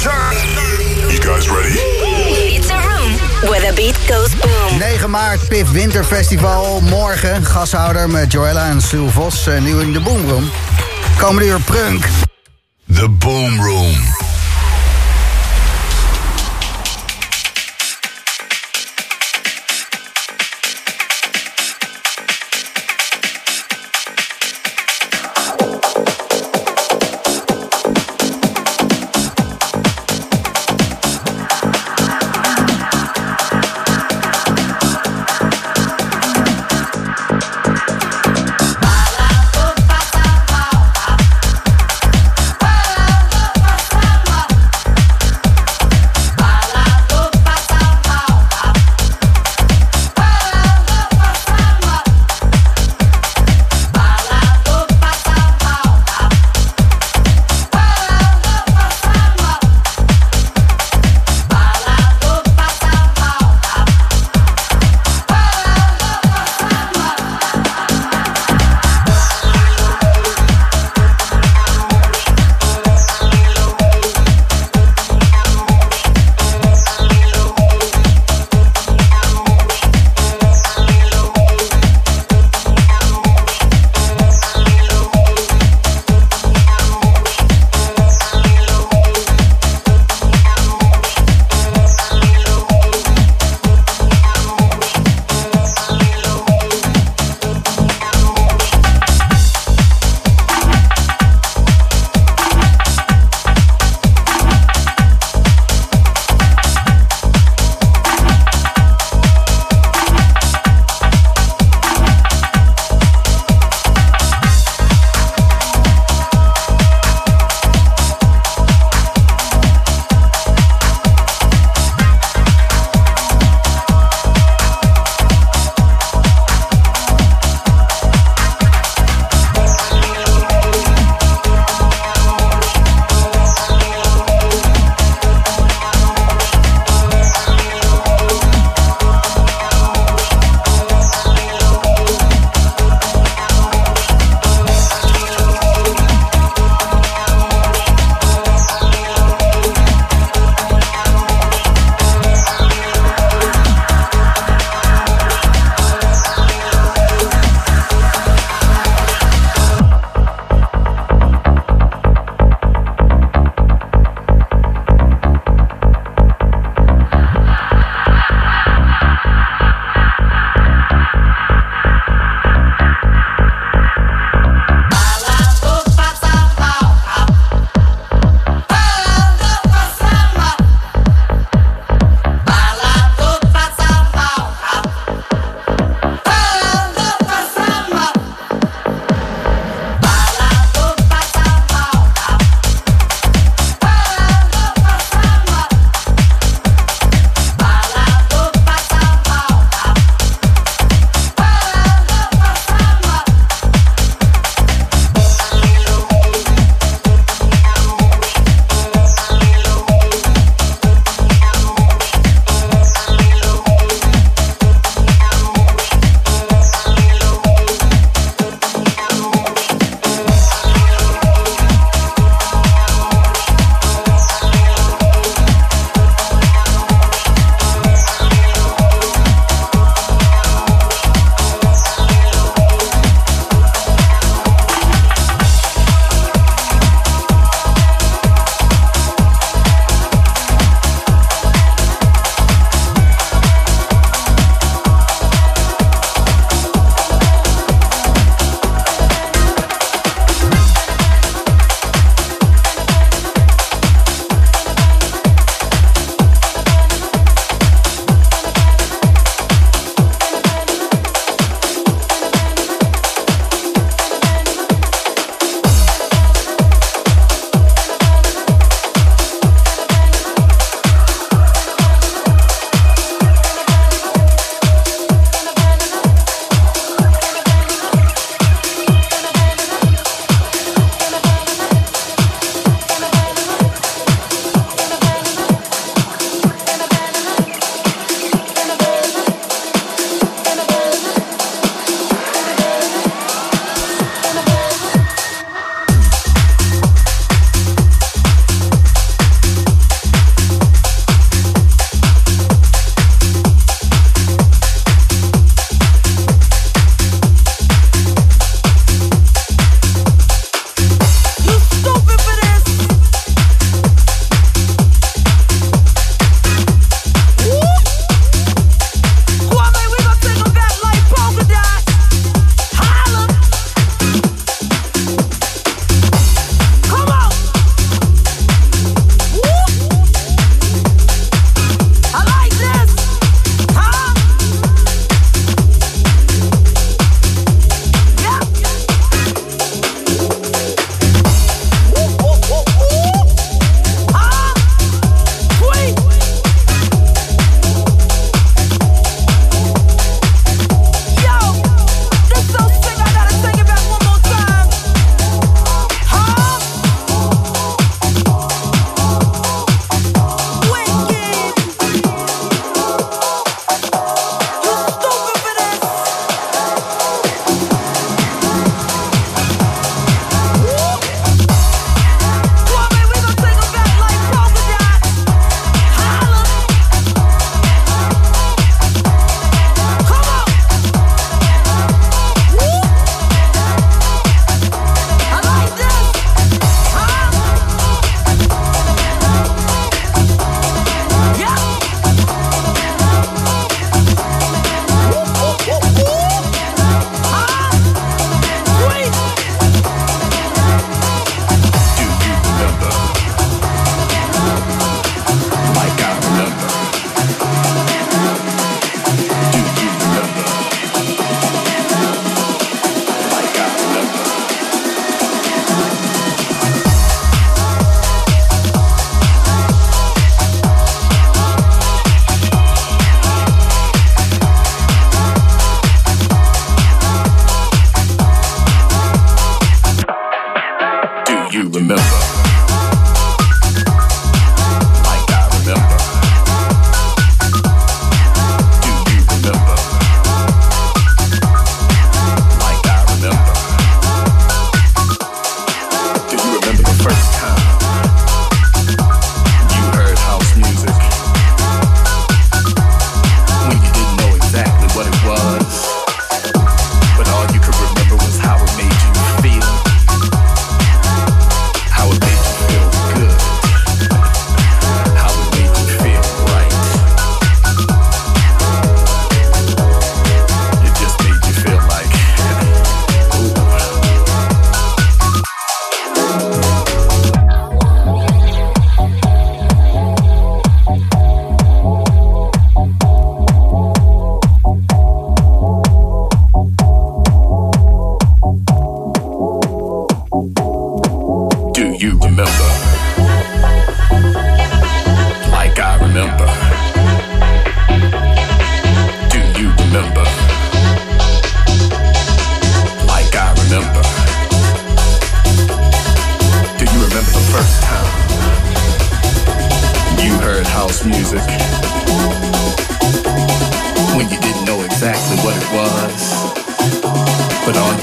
You guys ready? It's a room where the beat goes boom. 9 maart, PIF Winterfestival. Morgen, gashouder met Joella en Sue Vos. eh, nu in de Boomroom. Komende uur Prunk. The Boom Room.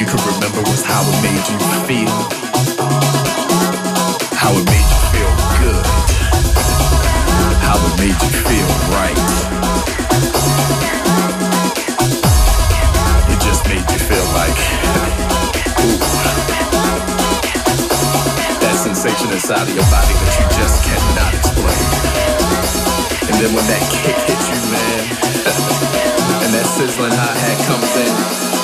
you could remember was how it made you feel. How it made you feel good. How it made you feel right. It just made you feel like, ooh. That sensation inside of your body that you just cannot explain. And then when that kick hits you, man, and that sizzling hi-hat comes in,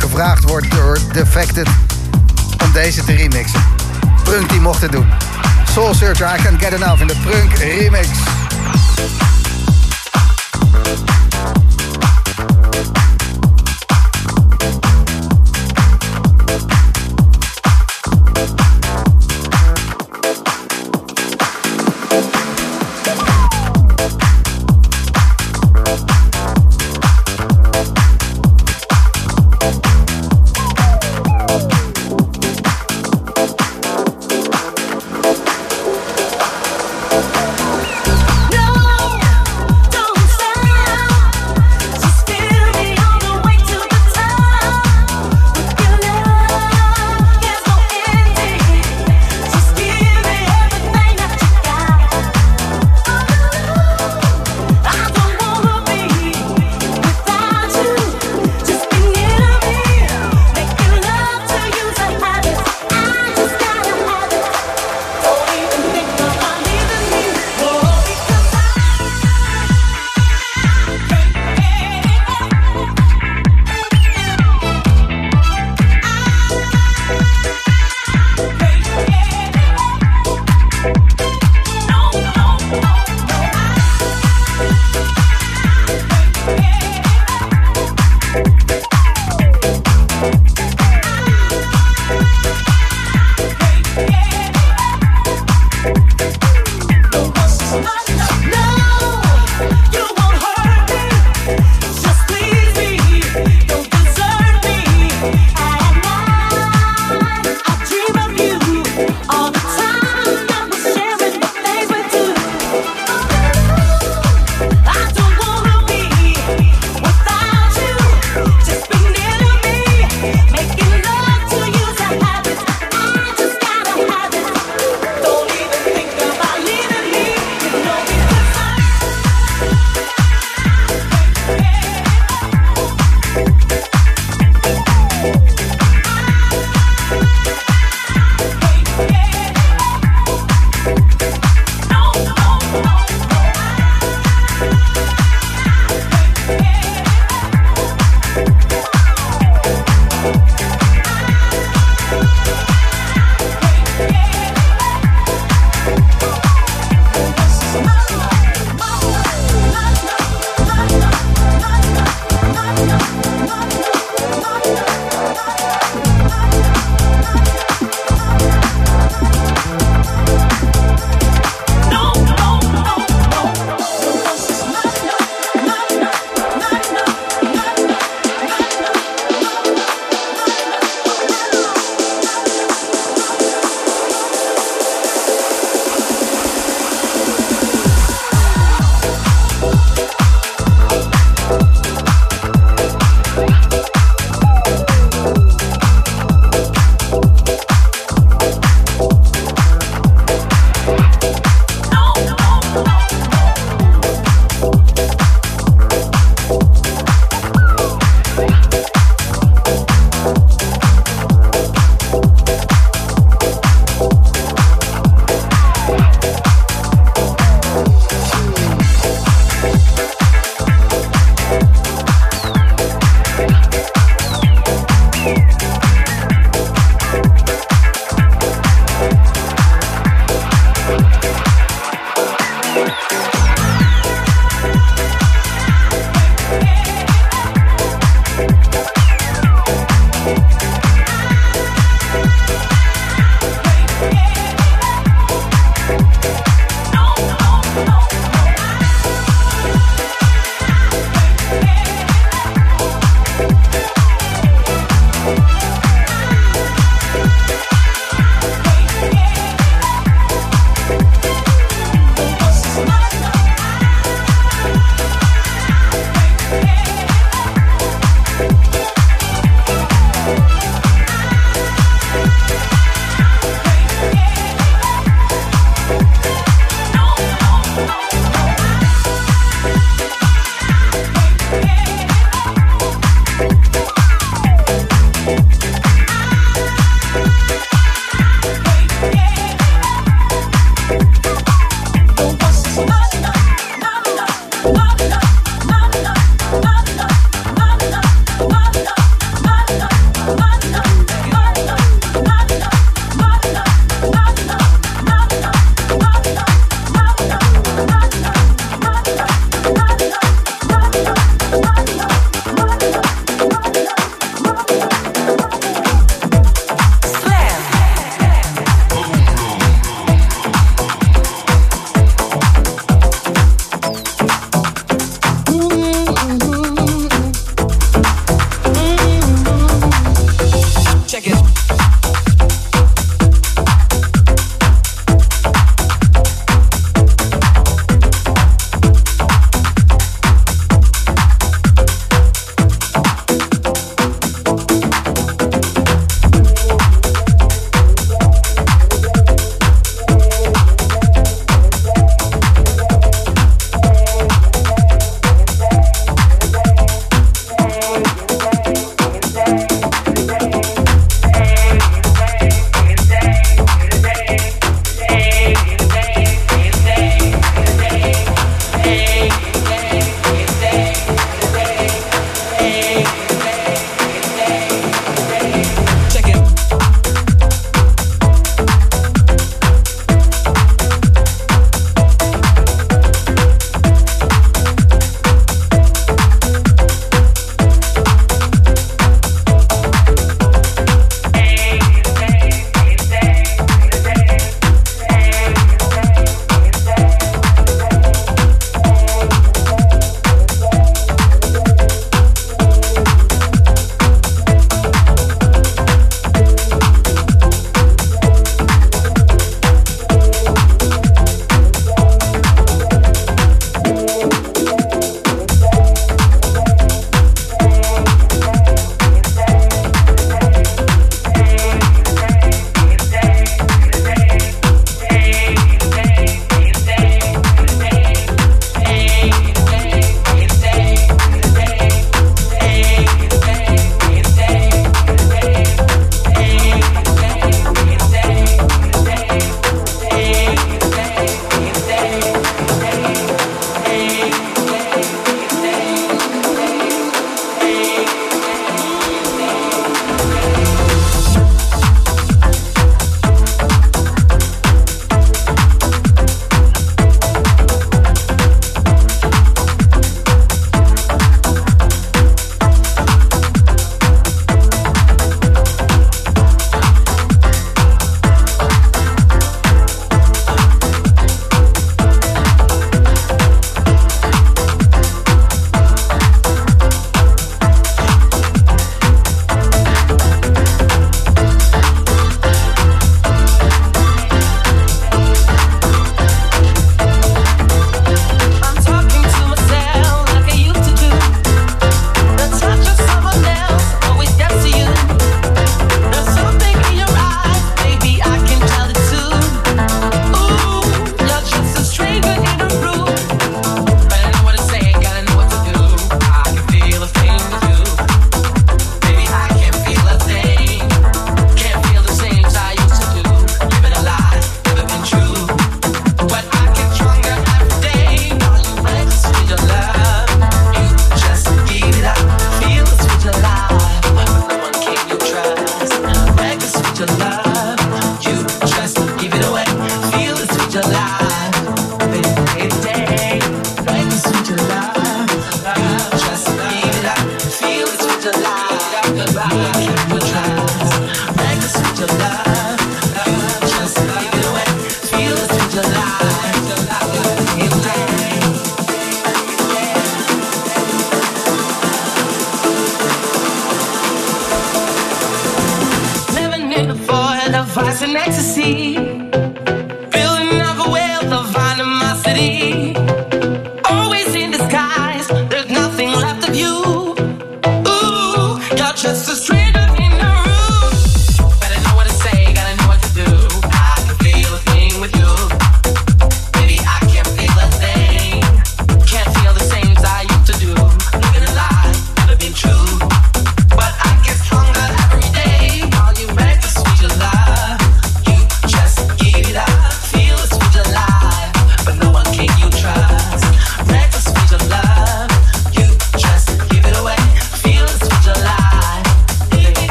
gevraagd wordt door Defected om deze te remixen. Prunk die mocht het doen. Soul Searcher, I Can't Get Enough in de Prunk remix.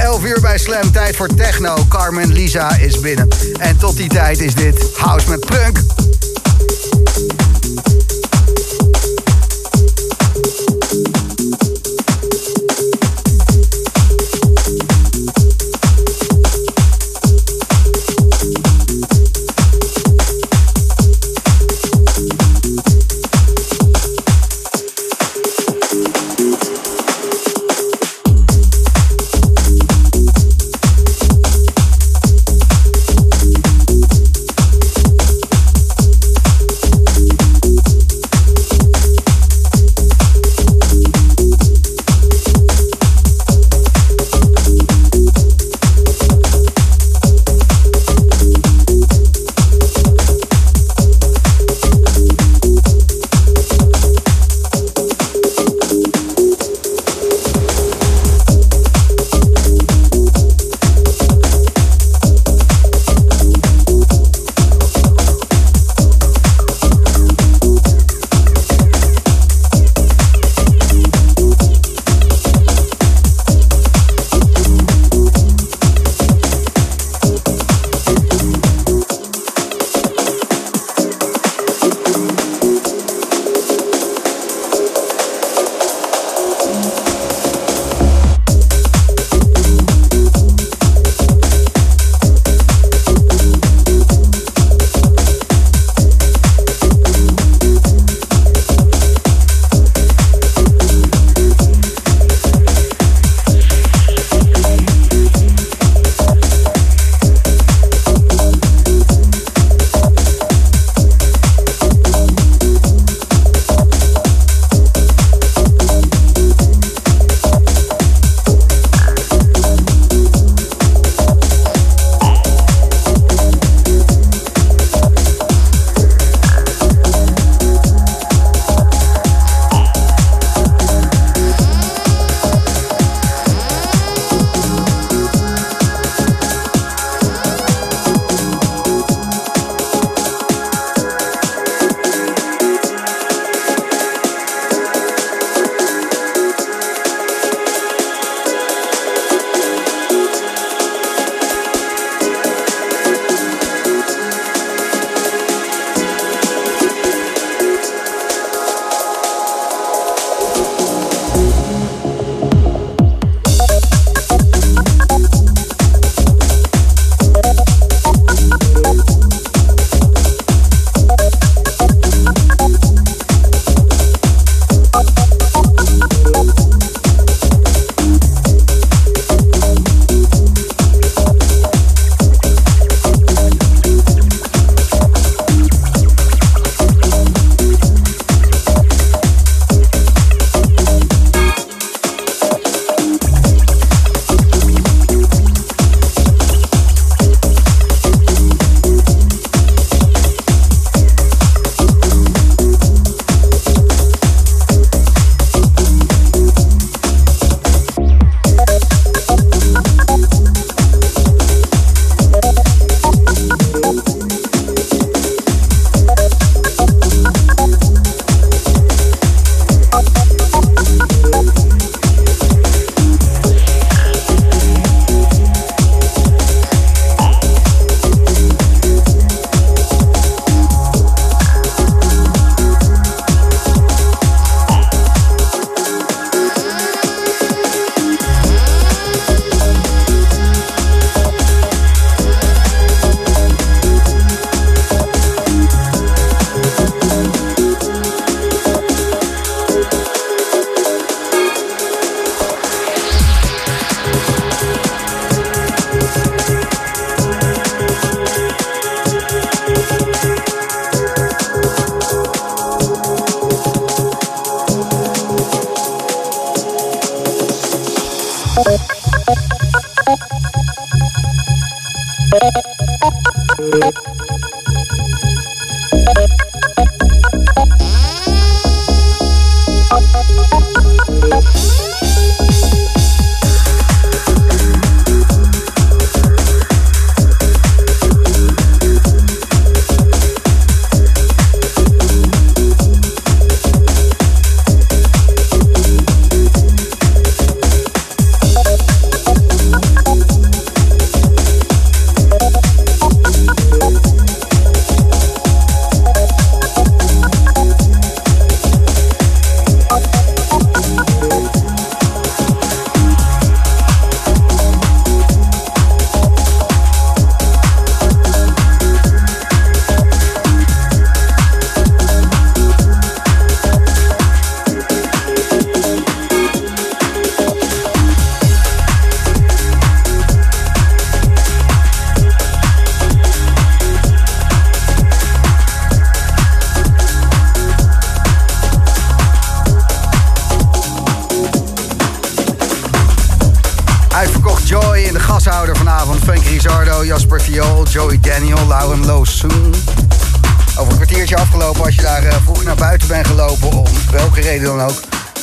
11 uur bij Slam, tijd voor techno. Carmen Lisa is binnen. En tot die tijd is dit House met Prunk.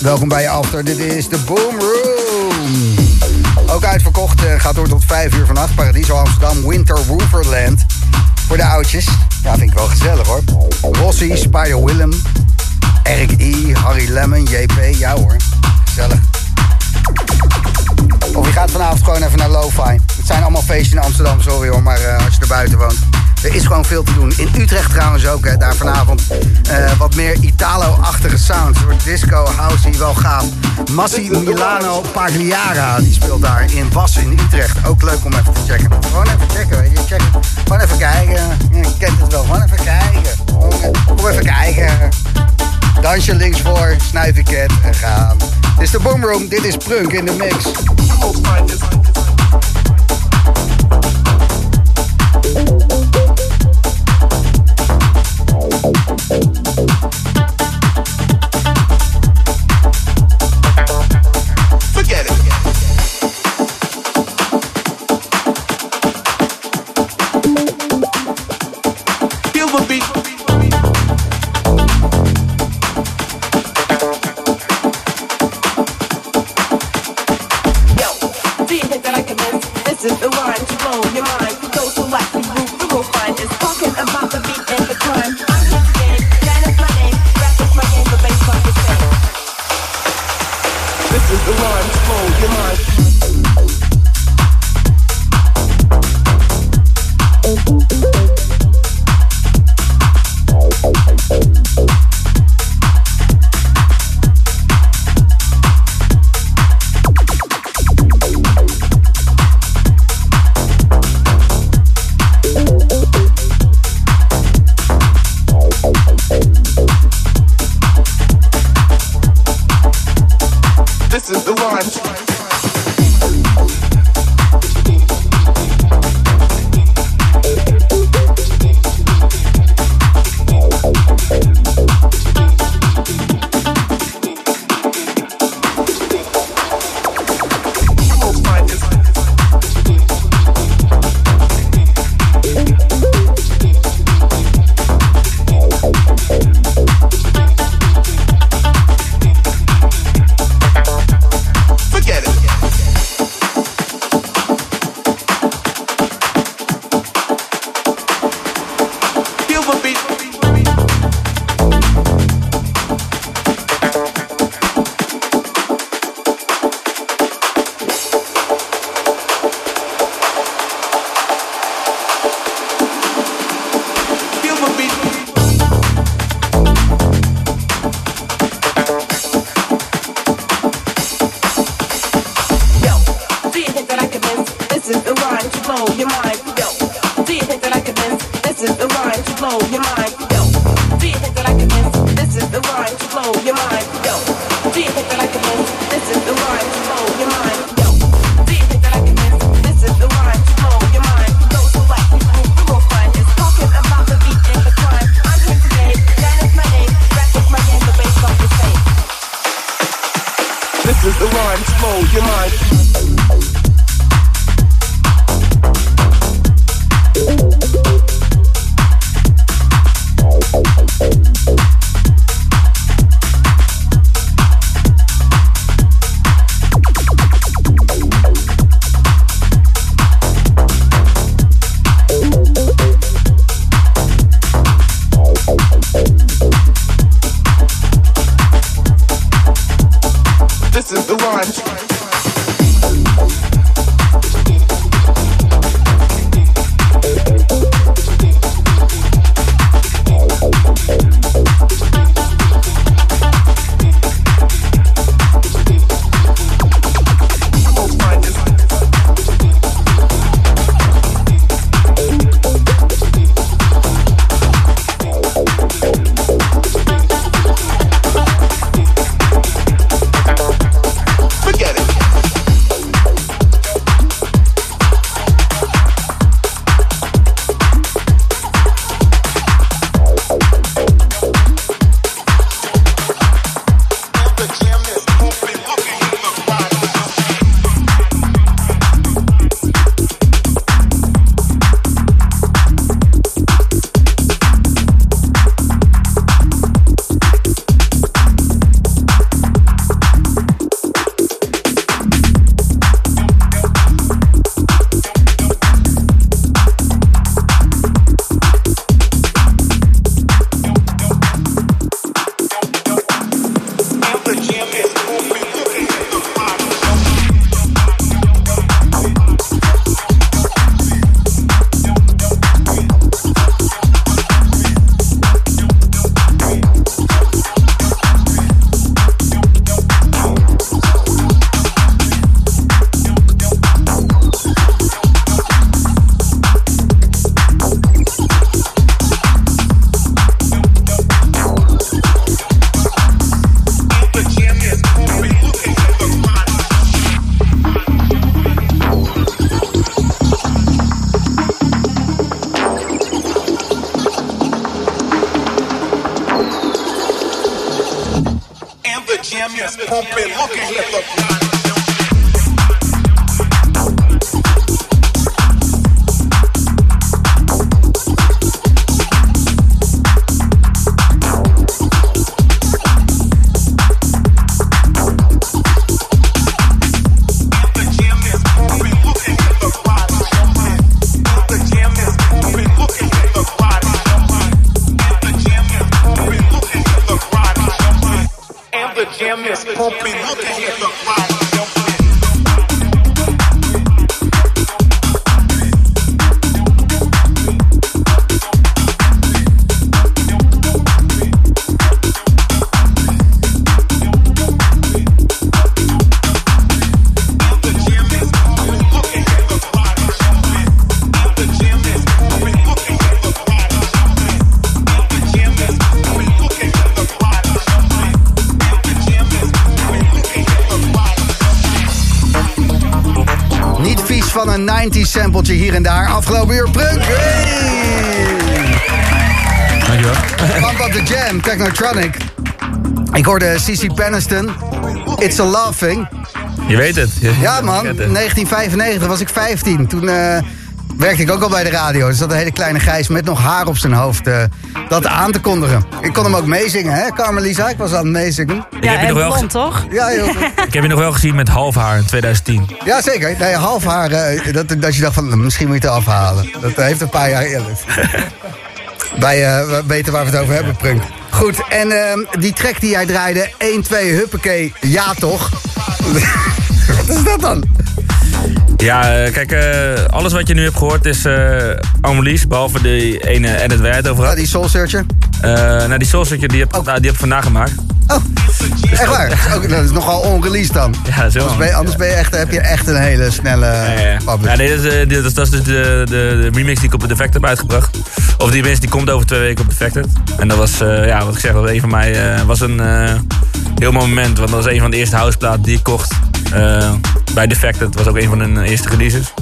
Welkom bij je after. Dit is de Boom Room. Ook uitverkocht. eh, gaat door tot 5 uur vannacht. Paradiso Amsterdam, Winter Wooferland. Voor de oudjes. Ja, vind ik wel gezellig hoor. Rossi, Spider Willem, Eric E, Harry Lemon, JP. Ja hoor, gezellig. Of je gaat vanavond gewoon even naar Lo-Fi. Het zijn allemaal feestjes in Amsterdam, sorry hoor, maar eh, als je er buiten woont. Er is gewoon veel te doen. In Utrecht trouwens ook, hè, daar vanavond eh, wat meer Italo-achtige sounds. Een soort disco, housey, wel gaaf. Massi Milano Pagliara, die speelt daar in Bas in Utrecht. Ook leuk om even te checken. Gewoon even checken, je. Checken. Gewoon even kijken. Je kent het wel, gewoon even kijken. Kom even kijken. Dansje links voor, snuifiket en gaan. Dit is de Boomroom, dit is Prunk in de mix. Sampletje hier en daar. Afgelopen uur Prunk. Hey! Dankjewel. Pump up the jam, Technotronic. Ik hoorde CC Peniston. It's a love thing. Je weet het. Je- Ja man, kent het. 1995 was ik 15. Toen eh, werkte ik ook al bij de radio. Dus dat een hele kleine gijs met nog haar op zijn hoofd eh, dat aan te kondigen. Ik kon hem ook meezingen, hè, Carmelisa? Ik was aan het meezingen. Ik heb Ja, je nog wel blond, toch? Ja, joh. Ik heb je nog wel gezien met half haar in 2010. ja zeker. Nee, half haar, eh, dat, dat je dacht van, misschien moet je het afhalen. Dat heeft een paar jaar eerder. Wij eh, we weten waar we het over hebben, Prunk. Goed, en ehm, die track die jij draaide, 1, 2, huppakee, ja toch? Wat is dat dan? Ja, eh, kijk, eh, alles wat je nu hebt gehoord is eh Annelies, behalve die ene edit waar het over had. die Soul Searcher? Eh nou, die Soulstukje, die heb, nou, die heb ik vandaag gemaakt. Oh, echt waar? Dat is, ook, dat is nogal onreleased dan. Ja, dat is heel Anders ben je, anders ben je echt, heb je echt een hele snelle Ja, ja, dat, is, eh, dit- dat is- dat is dus de, de, de remix die ik op Defected heb uitgebracht. Of die minst, die komt over twee weken op Defected. En dat was, eh, ja, wat ik zeg, dat een van mij, was een heel mooi moment. Want dat was een van de eerste houseplaten die ik kocht bij Defected. Dat was ook een van hun eerste releases.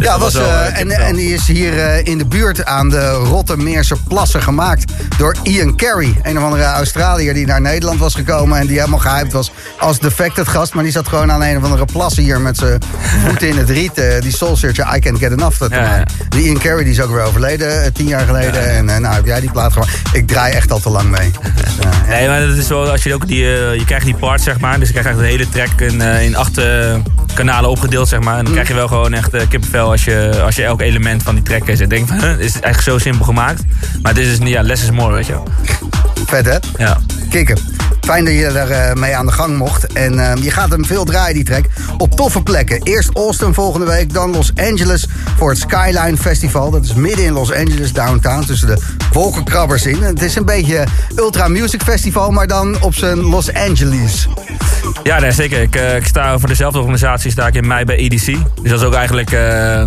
Dus Ja, dat was, eh, eh, en, en die is hier eh, in de buurt aan de Rottermeerse plassen gemaakt door Ian Carey. Een of andere Australiër die naar Nederland was gekomen en die helemaal gehyped was als defected gast. Maar die zat gewoon aan een of andere plassen hier met zijn voeten in het riet. die Soul Searcher, I Can't Get Enough. te Ja. Die Ian Carey die is ook weer overleden, tien jaar geleden. En nou heb jij die plaat gewoon. Ik draai echt al te lang mee. Dus. Nee, maar dat is wel, als je ook die, je krijgt die part, zeg maar. Dus je krijgt echt de hele track in, in acht kanalen opgedeeld, zeg maar. En dan krijg je wel gewoon echt eh, kippenvel als je, als je elk element van die track. En denkt van, huh, is het eigenlijk zo simpel gemaakt? Maar dit is, niet- ja, less is more, weet je wel. Vet hè? Ja. Kikken. Fijn dat je er eh, mee aan de gang mocht. En eh, je gaat hem veel draaien, die track. Op toffe plekken. Eerst Austin volgende week, dan Los Angeles voor het Skyline Festival. Dat is midden in Los Angeles, downtown, tussen de wolkenkrabbers in. Het is een beetje Ultra Music Festival, maar dan op zijn Los Angeles. Ja, nee, zeker. Ik, eh, ik sta voor dezelfde organisatie sta ik in mei bij EDC. Dus dat is ook eigenlijk... eh,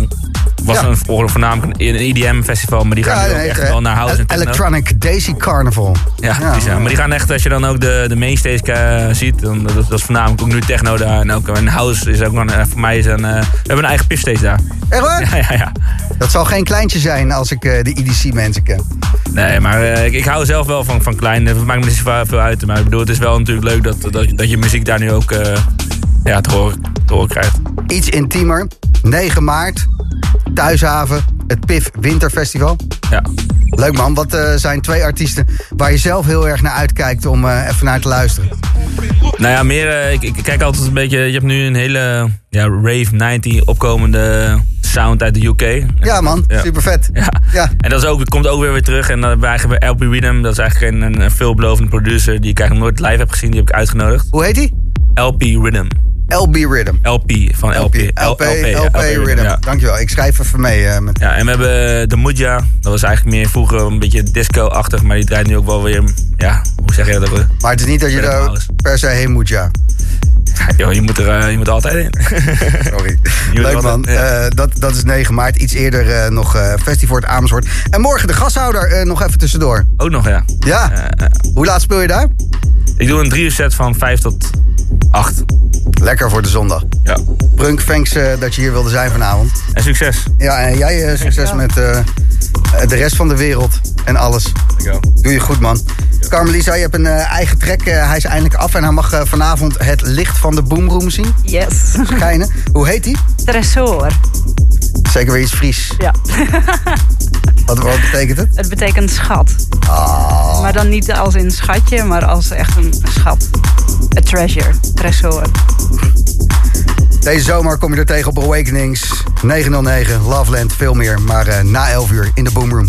was Ja. een, voor- voornamelijk een EDM-festival, maar die gaan nu ook echt wel naar house en techno. Electronic Daisy Carnival. Ja, precies, ja. maar die gaan echt, als je dan ook de, de mainstage eh, ziet, dan, dat, dat is voornamelijk ook nu techno daar. En ook een house is ook nog, een- voor mij is een, eh, we hebben een eigen pifstage daar. Echt waar? Ja, ja, ja. Dat zal geen kleintje zijn als ik eh, de EDC-mensen ken. Nee, maar eh, ik, ik hou zelf wel van, van klein. Het maakt me niet zo veel uit. Maar ik bedoel, het is wel natuurlijk leuk dat, dat, dat je muziek daar nu ook eh, ja, te, horen, te horen krijgt. Iets intiemer. 9 maart, Thuishaven, het PIF Winterfestival. Ja. Leuk man, wat eh, zijn twee artiesten waar je zelf heel erg naar uitkijkt om eh, even naar te luisteren? Nou ja, meer, eh, ik, ik kijk altijd een beetje. Je hebt nu een hele ja, Rave 90 opkomende sound uit de UK. Ja man, Ja. super vet. Ja. Ja. En dat is ook, komt ook weer weer terug. En dan hebben LP Rhythm. Dat is eigenlijk een, een veelbelovende producer die ik eigenlijk nooit live heb gezien. Die heb ik uitgenodigd. Hoe heet die? LP Rhythm. LB Rhythm. LP van LP. LP, LP, Rhythm. Dankjewel, ik schrijf even mee. eh, met... Ja, en we hebben de Mudja. Dat was eigenlijk meer vroeger een beetje disco-achtig. Maar die draait nu ook wel weer, ja, hoe zeg je dat? Maar het is niet dat je er House. per se heen moet, ja. Ja, je moet er, eh, je moet altijd in. Sorry. Leuk man. Eh, dat, dat is 9 maart. Iets eerder eh, nog eh Festival Amersfoort. En morgen de gashouder eh, nog even tussendoor. ook nog, ja. Ja. Eh, eh, Hoe laat speel je daar? ik doe een drie set van 5 tot 8. Lekker voor de zondag. Ja. Brunk, thanks eh, dat je hier wilde zijn vanavond. En succes. Ja, en jij eh, succes met eh, de rest van de wereld en alles. Dankjewel. Doe je goed, man. Carmelisa, je hebt een eigen track. eh, hij is eindelijk af en hij mag vanavond het licht van de boomroom zien. Yes. Schijnen. Hoe heet die? Tresor. Zeker weer iets Fries. Ja. Wat, wat betekent het? Het betekent schat. Ah. Maar dan niet als in schatje, maar als echt een schat. A treasure. Tresor. Deze zomer kom je er tegen op Awakenings 909, Loveland, veel meer. Maar eh, na 11 uur in de boomroom.